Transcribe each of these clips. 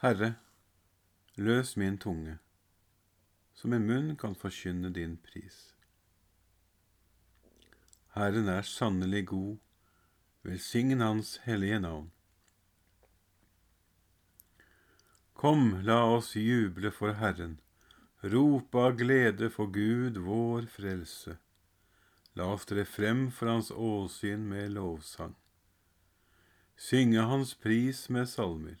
Herre, løs min tunge, så min munn kan forkynne din pris. Herren er sannelig god, velsign Hans hellige navn. Kom, la oss juble for Herren, rope av glede for Gud vår frelse. La oss tre frem for Hans åsyn med lovsang, synge Hans pris med salmer.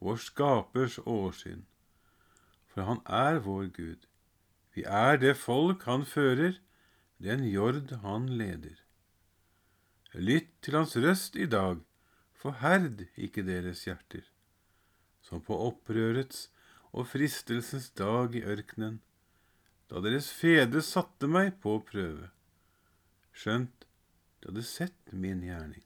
vår Skapers åsyn. For han er vår Gud. Vi er det folk han fører, den jord han leder. Lytt til hans røst i dag, forherd ikke deres hjerter, som på opprørets og fristelsens dag i ørkenen, da deres fedre satte meg på prøve, skjønt de hadde sett min gjerning.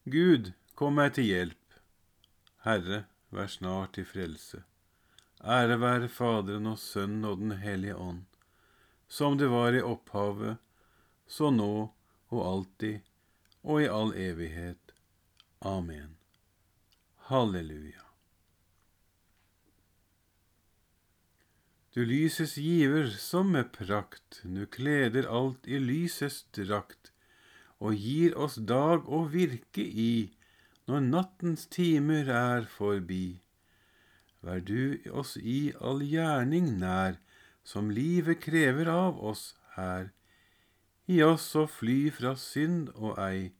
Gud, kom meg til hjelp. Herre, vær snart til frelse. Ære være Faderen og Sønnen og Den hellige ånd, som det var i opphavet, så nå og alltid og i all evighet. Amen. Halleluja. Du lyses giver som med prakt, nu kleder alt i lysets drakt, og gir oss dag å virke i, når nattens timer er forbi. Vær du oss i all gjerning nær, som livet krever av oss her. Gi oss å fly fra synd og ei,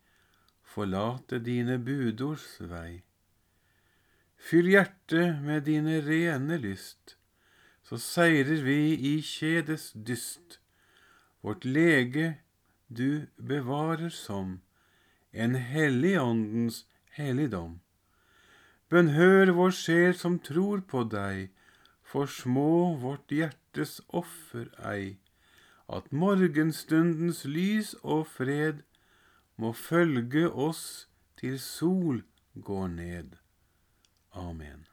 forlate dine budords vei. Fyll hjertet med dine rene lyst, så seirer vi i kjedes dyst. Vårt lege du bevarer som en helligåndens helligdom. Bønnhør vår sjel som tror på deg, for små vårt hjertes offer ei, at morgenstundens lys og fred må følge oss til sol går ned. Amen.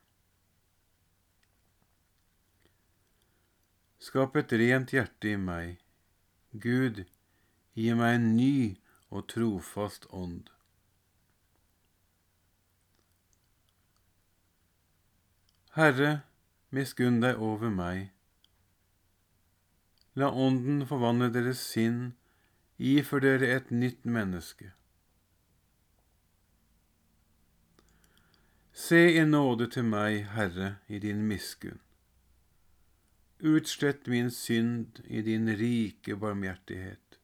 Skap et rent hjerte i meg. Gud, gi meg en ny og trofast ånd. Herre, miskunn deg over meg. La Ånden forvandle deres sinn, ifør dere et nytt menneske. Se i nåde til meg, Herre, i din miskunn. Utslett min synd i din rike barmhjertighet.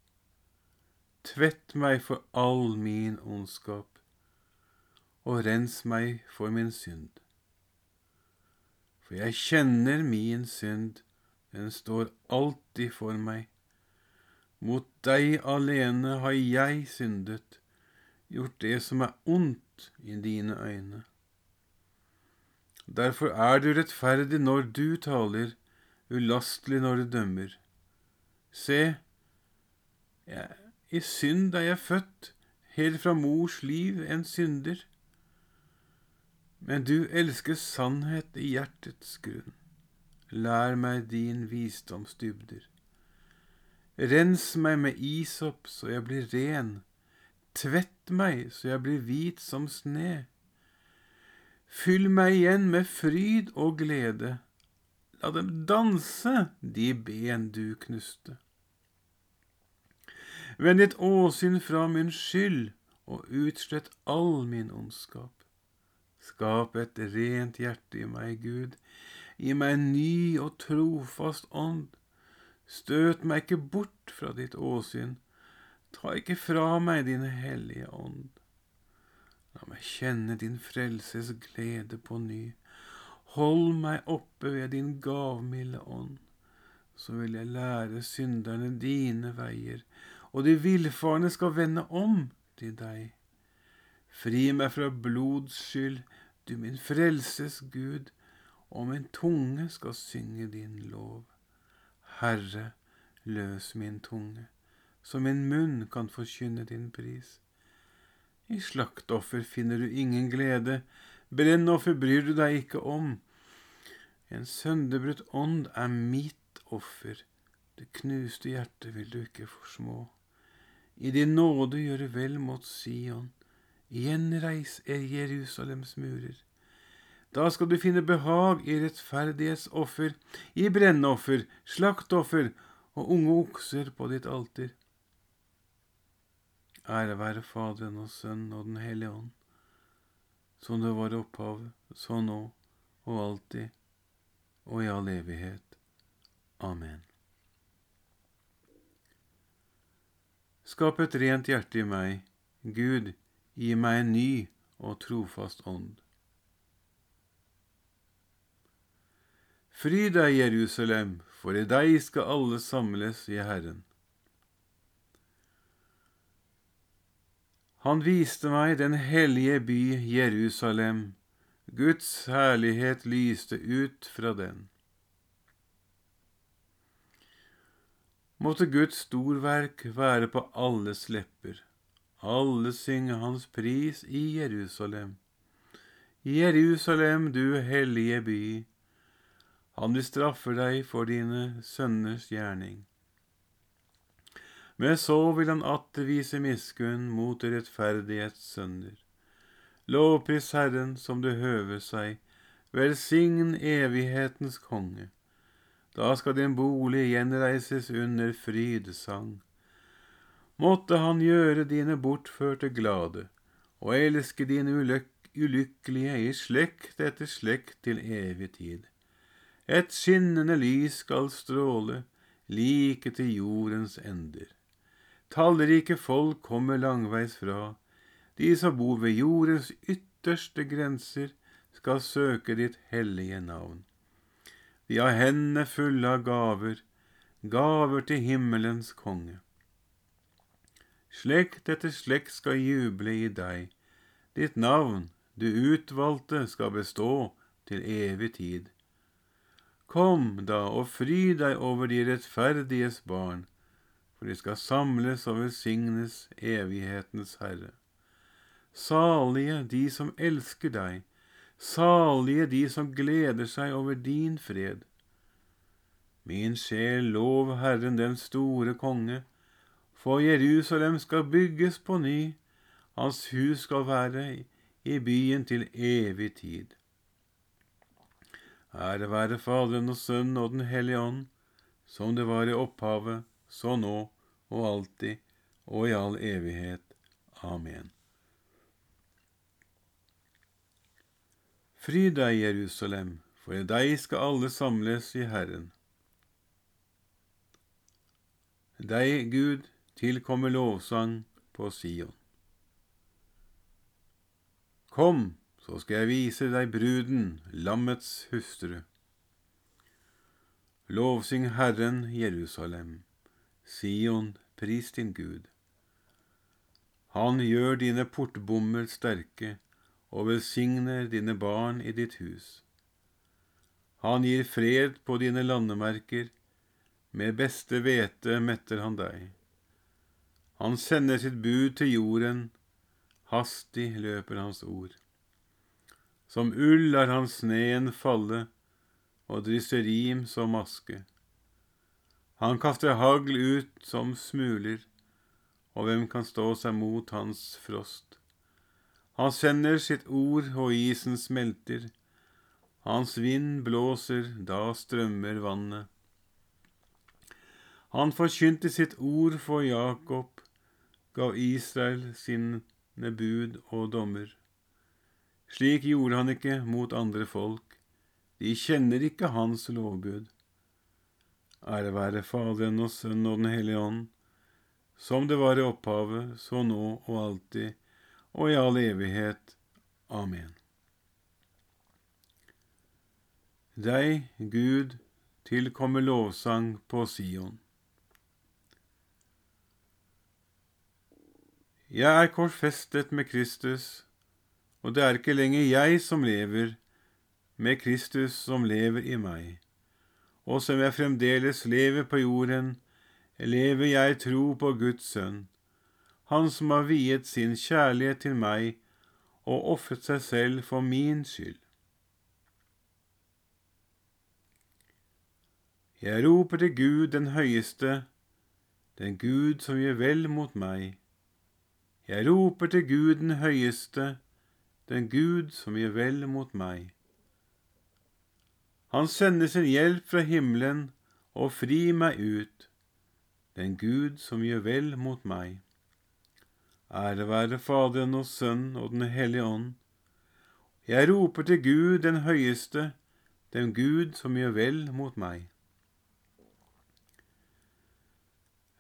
Tvett meg for all min ondskap, og rens meg for min synd. For jeg kjenner min synd, den står alltid for meg. Mot deg alene har jeg syndet, gjort det som er ondt i dine øyne. Derfor er du rettferdig når du taler, ulastelig når du dømmer. Se, jeg, i synd er jeg født, helt fra mors liv en synder. Men du elsker sannhet i hjertets grunn. Lær meg din visdomsdybder. Rens meg med isopp så jeg blir ren. Tvett meg så jeg blir hvit som sne. Fyll meg igjen med fryd og glede La dem danse, de ben du knuste. Vend ditt åsyn fra min skyld, og utslett all min ondskap. Skap et rent hjerte i meg, Gud. Gi meg en ny og trofast ånd. Støt meg ikke bort fra ditt åsyn. Ta ikke fra meg din hellige ånd. La meg kjenne din frelses glede på ny. Hold meg oppe ved din gavmilde ånd. Så vil jeg lære synderne dine veier, og de villfarne skal vende om til deg. Fri meg fra blods skyld, du min frelses Gud, og min tunge skal synge din lov. Herre, løs min tunge, så min munn kan forkynne din pris. I slaktoffer finner du ingen glede, brennoffer bryr du deg ikke om. En sønderbrutt ånd er mitt offer, det knuste hjertet vil du ikke forsmå. I din nåde gjøre vel mot Sion. Gjenreis er Jerusalems murer. Da skal du finne behag i rettferdighetsoffer, i brennoffer, slaktoffer og unge okser på ditt alter. Ære være Faderen og Sønnen og Den hellige ånd, som det var opphavet, så nå og alltid og i all evighet. Amen. Skap et rent hjerte i meg, Gud, gi meg en ny og trofast ånd. Fry deg, Jerusalem, for i deg skal alle samles i Herren. Han viste meg den hellige by Jerusalem, Guds herlighet lyste ut fra den. Måtte Guds storverk være på alles lepper, alle synge hans pris i Jerusalem. Jerusalem, du hellige by, han vil straffe deg for dine sønners gjerning. Men så vil han atter vise miskunn mot rettferdighets sønner. Lovpris Herren som det høver seg, velsign evighetens konge. Da skal din bolig gjenreises under frydesang. Måtte han gjøre dine bortførte glade, og elske dine ulykkelige i slekt etter slekt til evig tid. Et skinnende lys skal stråle, like til jordens ender. Tallrike folk kommer langveis fra, de som bor ved jordens ytterste grenser, skal søke ditt hellige navn. De har hendene fulle av gaver, gaver til himmelens konge. Slekt etter slekt skal juble i deg, ditt navn, du utvalgte, skal bestå til evig tid. Kom da og fry deg over de rettferdiges barn, for de skal samles og velsignes evighetens Herre. Salige de som elsker deg, Salige de som gleder seg over din fred. Min sjel, lov Herren den store konge, for Jerusalem skal bygges på ny, hans hus skal være i byen til evig tid. Ære være Faderen og Sønnen og Den hellige ånd, som det var i opphavet, så nå og alltid og i all evighet. Amen. Fry deg, Jerusalem, for i deg skal alle samles i Herren. Deg, Gud, tilkommer lovsang på Sion. Kom, så skal jeg vise deg bruden, lammets hustru. Lovsyng Herren, Jerusalem. Sion, pris din Gud. Han gjør dine portbommer sterke og velsigner dine barn i ditt hus. Han gir fred på dine landemerker, med beste hvete metter han deg. Han sender sitt bud til jorden, hastig løper hans ord. Som ull lar han sneen falle og drysser rim som aske. Han kaster hagl ut som smuler, og hvem kan stå seg mot hans frost? Han sender sitt ord, og isen smelter. Hans vind blåser, da strømmer vannet. Han forkynte sitt ord for Jakob, gav Israel sine bud og dommer. Slik gjorde han ikke mot andre folk. De kjenner ikke hans lovbud. Ære være Faderen og Sønnen og Den hellige ånd, som det var i opphavet, så nå og alltid, og i all evighet. Amen. Deg, Gud, tilkommer lovsang på Sion. Jeg er korsfestet med Kristus, og det er ikke lenger jeg som lever, med Kristus som lever i meg. Og som jeg fremdeles lever på jorden, lever jeg tro på Guds sønn, Han som har viet sin kjærlighet til meg og ofret seg selv for min skyld. Jeg roper til Gud den høyeste, den Gud som gjør vel mot meg. Jeg roper til Gud den høyeste, den Gud som gjør vel mot meg. Han sender sin hjelp fra himmelen og fri meg ut, den Gud som gjør vel mot meg. Ære være Faderen og Sønnen og Den hellige ånd. Jeg roper til Gud den høyeste, den Gud som gjør vel mot meg.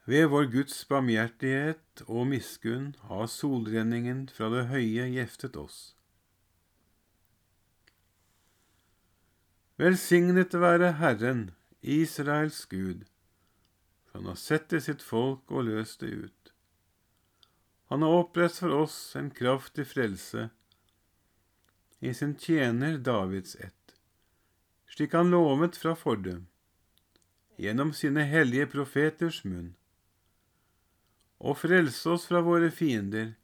Ved vår Guds barmhjertighet og miskunn har solrenningen fra det høye gjeftet oss. Velsignet være Herren, Israels Gud, for han har sett til sitt folk og løst det ut. Han har opprettet for oss en kraftig frelse i sin tjener Davids ett, slik han lovet fra fordum, gjennom sine hellige profeters munn og frelse oss fra våre fiender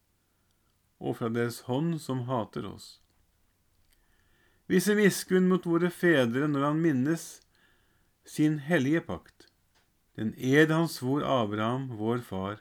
og fra deres hånd som hater oss. Vise miskunn mot våre fedre når han minnes sin hellige pakt, den ed han svor Abraham, vår far,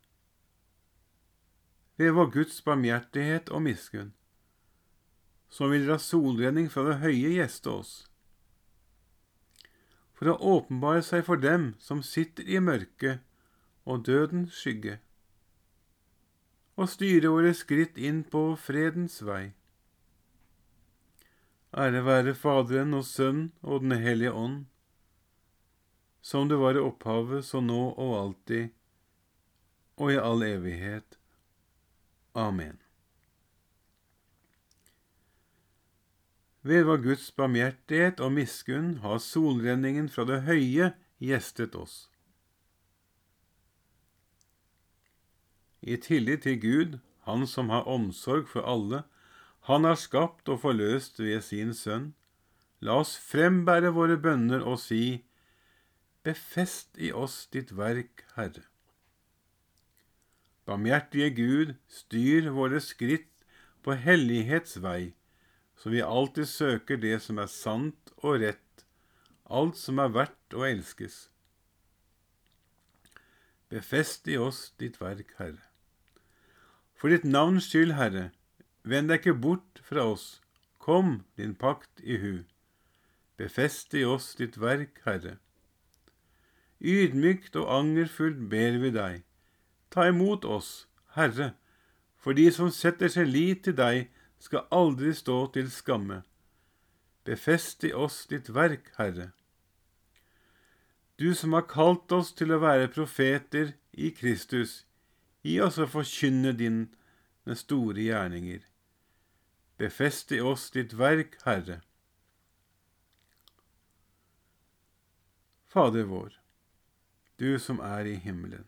Ved vår Guds barmhjertighet og miskunn, som vil dra solredning fra det høye gjeste oss, for å åpenbare seg for dem som sitter i mørket og dødens skygge, og styre våre skritt inn på fredens vei. Ære være Faderen og Sønnen og Den hellige ånd, som det var i opphavet, så nå og alltid, og i all evighet. Amen. Ved vår Guds barmhjertighet og miskunn har solrenningen fra det høye gjestet oss. i tillit til Gud, Han som har omsorg for alle, Han har skapt og forløst ved sin Sønn. La oss frembære våre bønner og si, Befest i oss ditt verk, Herre. Barmhjertige Gud, styr våre skritt på hellighetsvei, så vi alltid søker det som er sant og rett, alt som er verdt å elskes. Befest i oss ditt verk, Herre. For ditt navns skyld, Herre, vend deg ikke bort fra oss, kom din pakt i hu. Befest i oss ditt verk, Herre. Ydmykt og angerfullt ber vi deg, ta imot oss, Herre, for de som setter sin lit til deg, skal aldri stå til skamme. Befest i oss ditt verk, Herre. Du som har kalt oss til å være profeter i Kristus, Gi oss å forkynne dine store gjerninger. Befest i oss ditt verk, Herre. Fader vår, du som er i himmelen.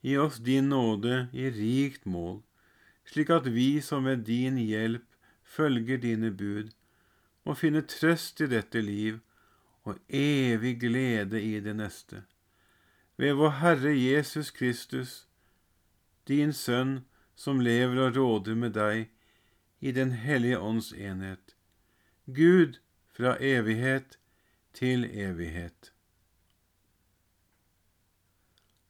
gi oss din nåde i rikt mål, slik at vi som med din hjelp følger dine bud, må finne trøst i dette liv og evig glede i det neste. Ved vår Herre Jesus Kristus, din Sønn, som lever og råder med deg i Den hellige ånds enhet. Gud fra evighet til evighet.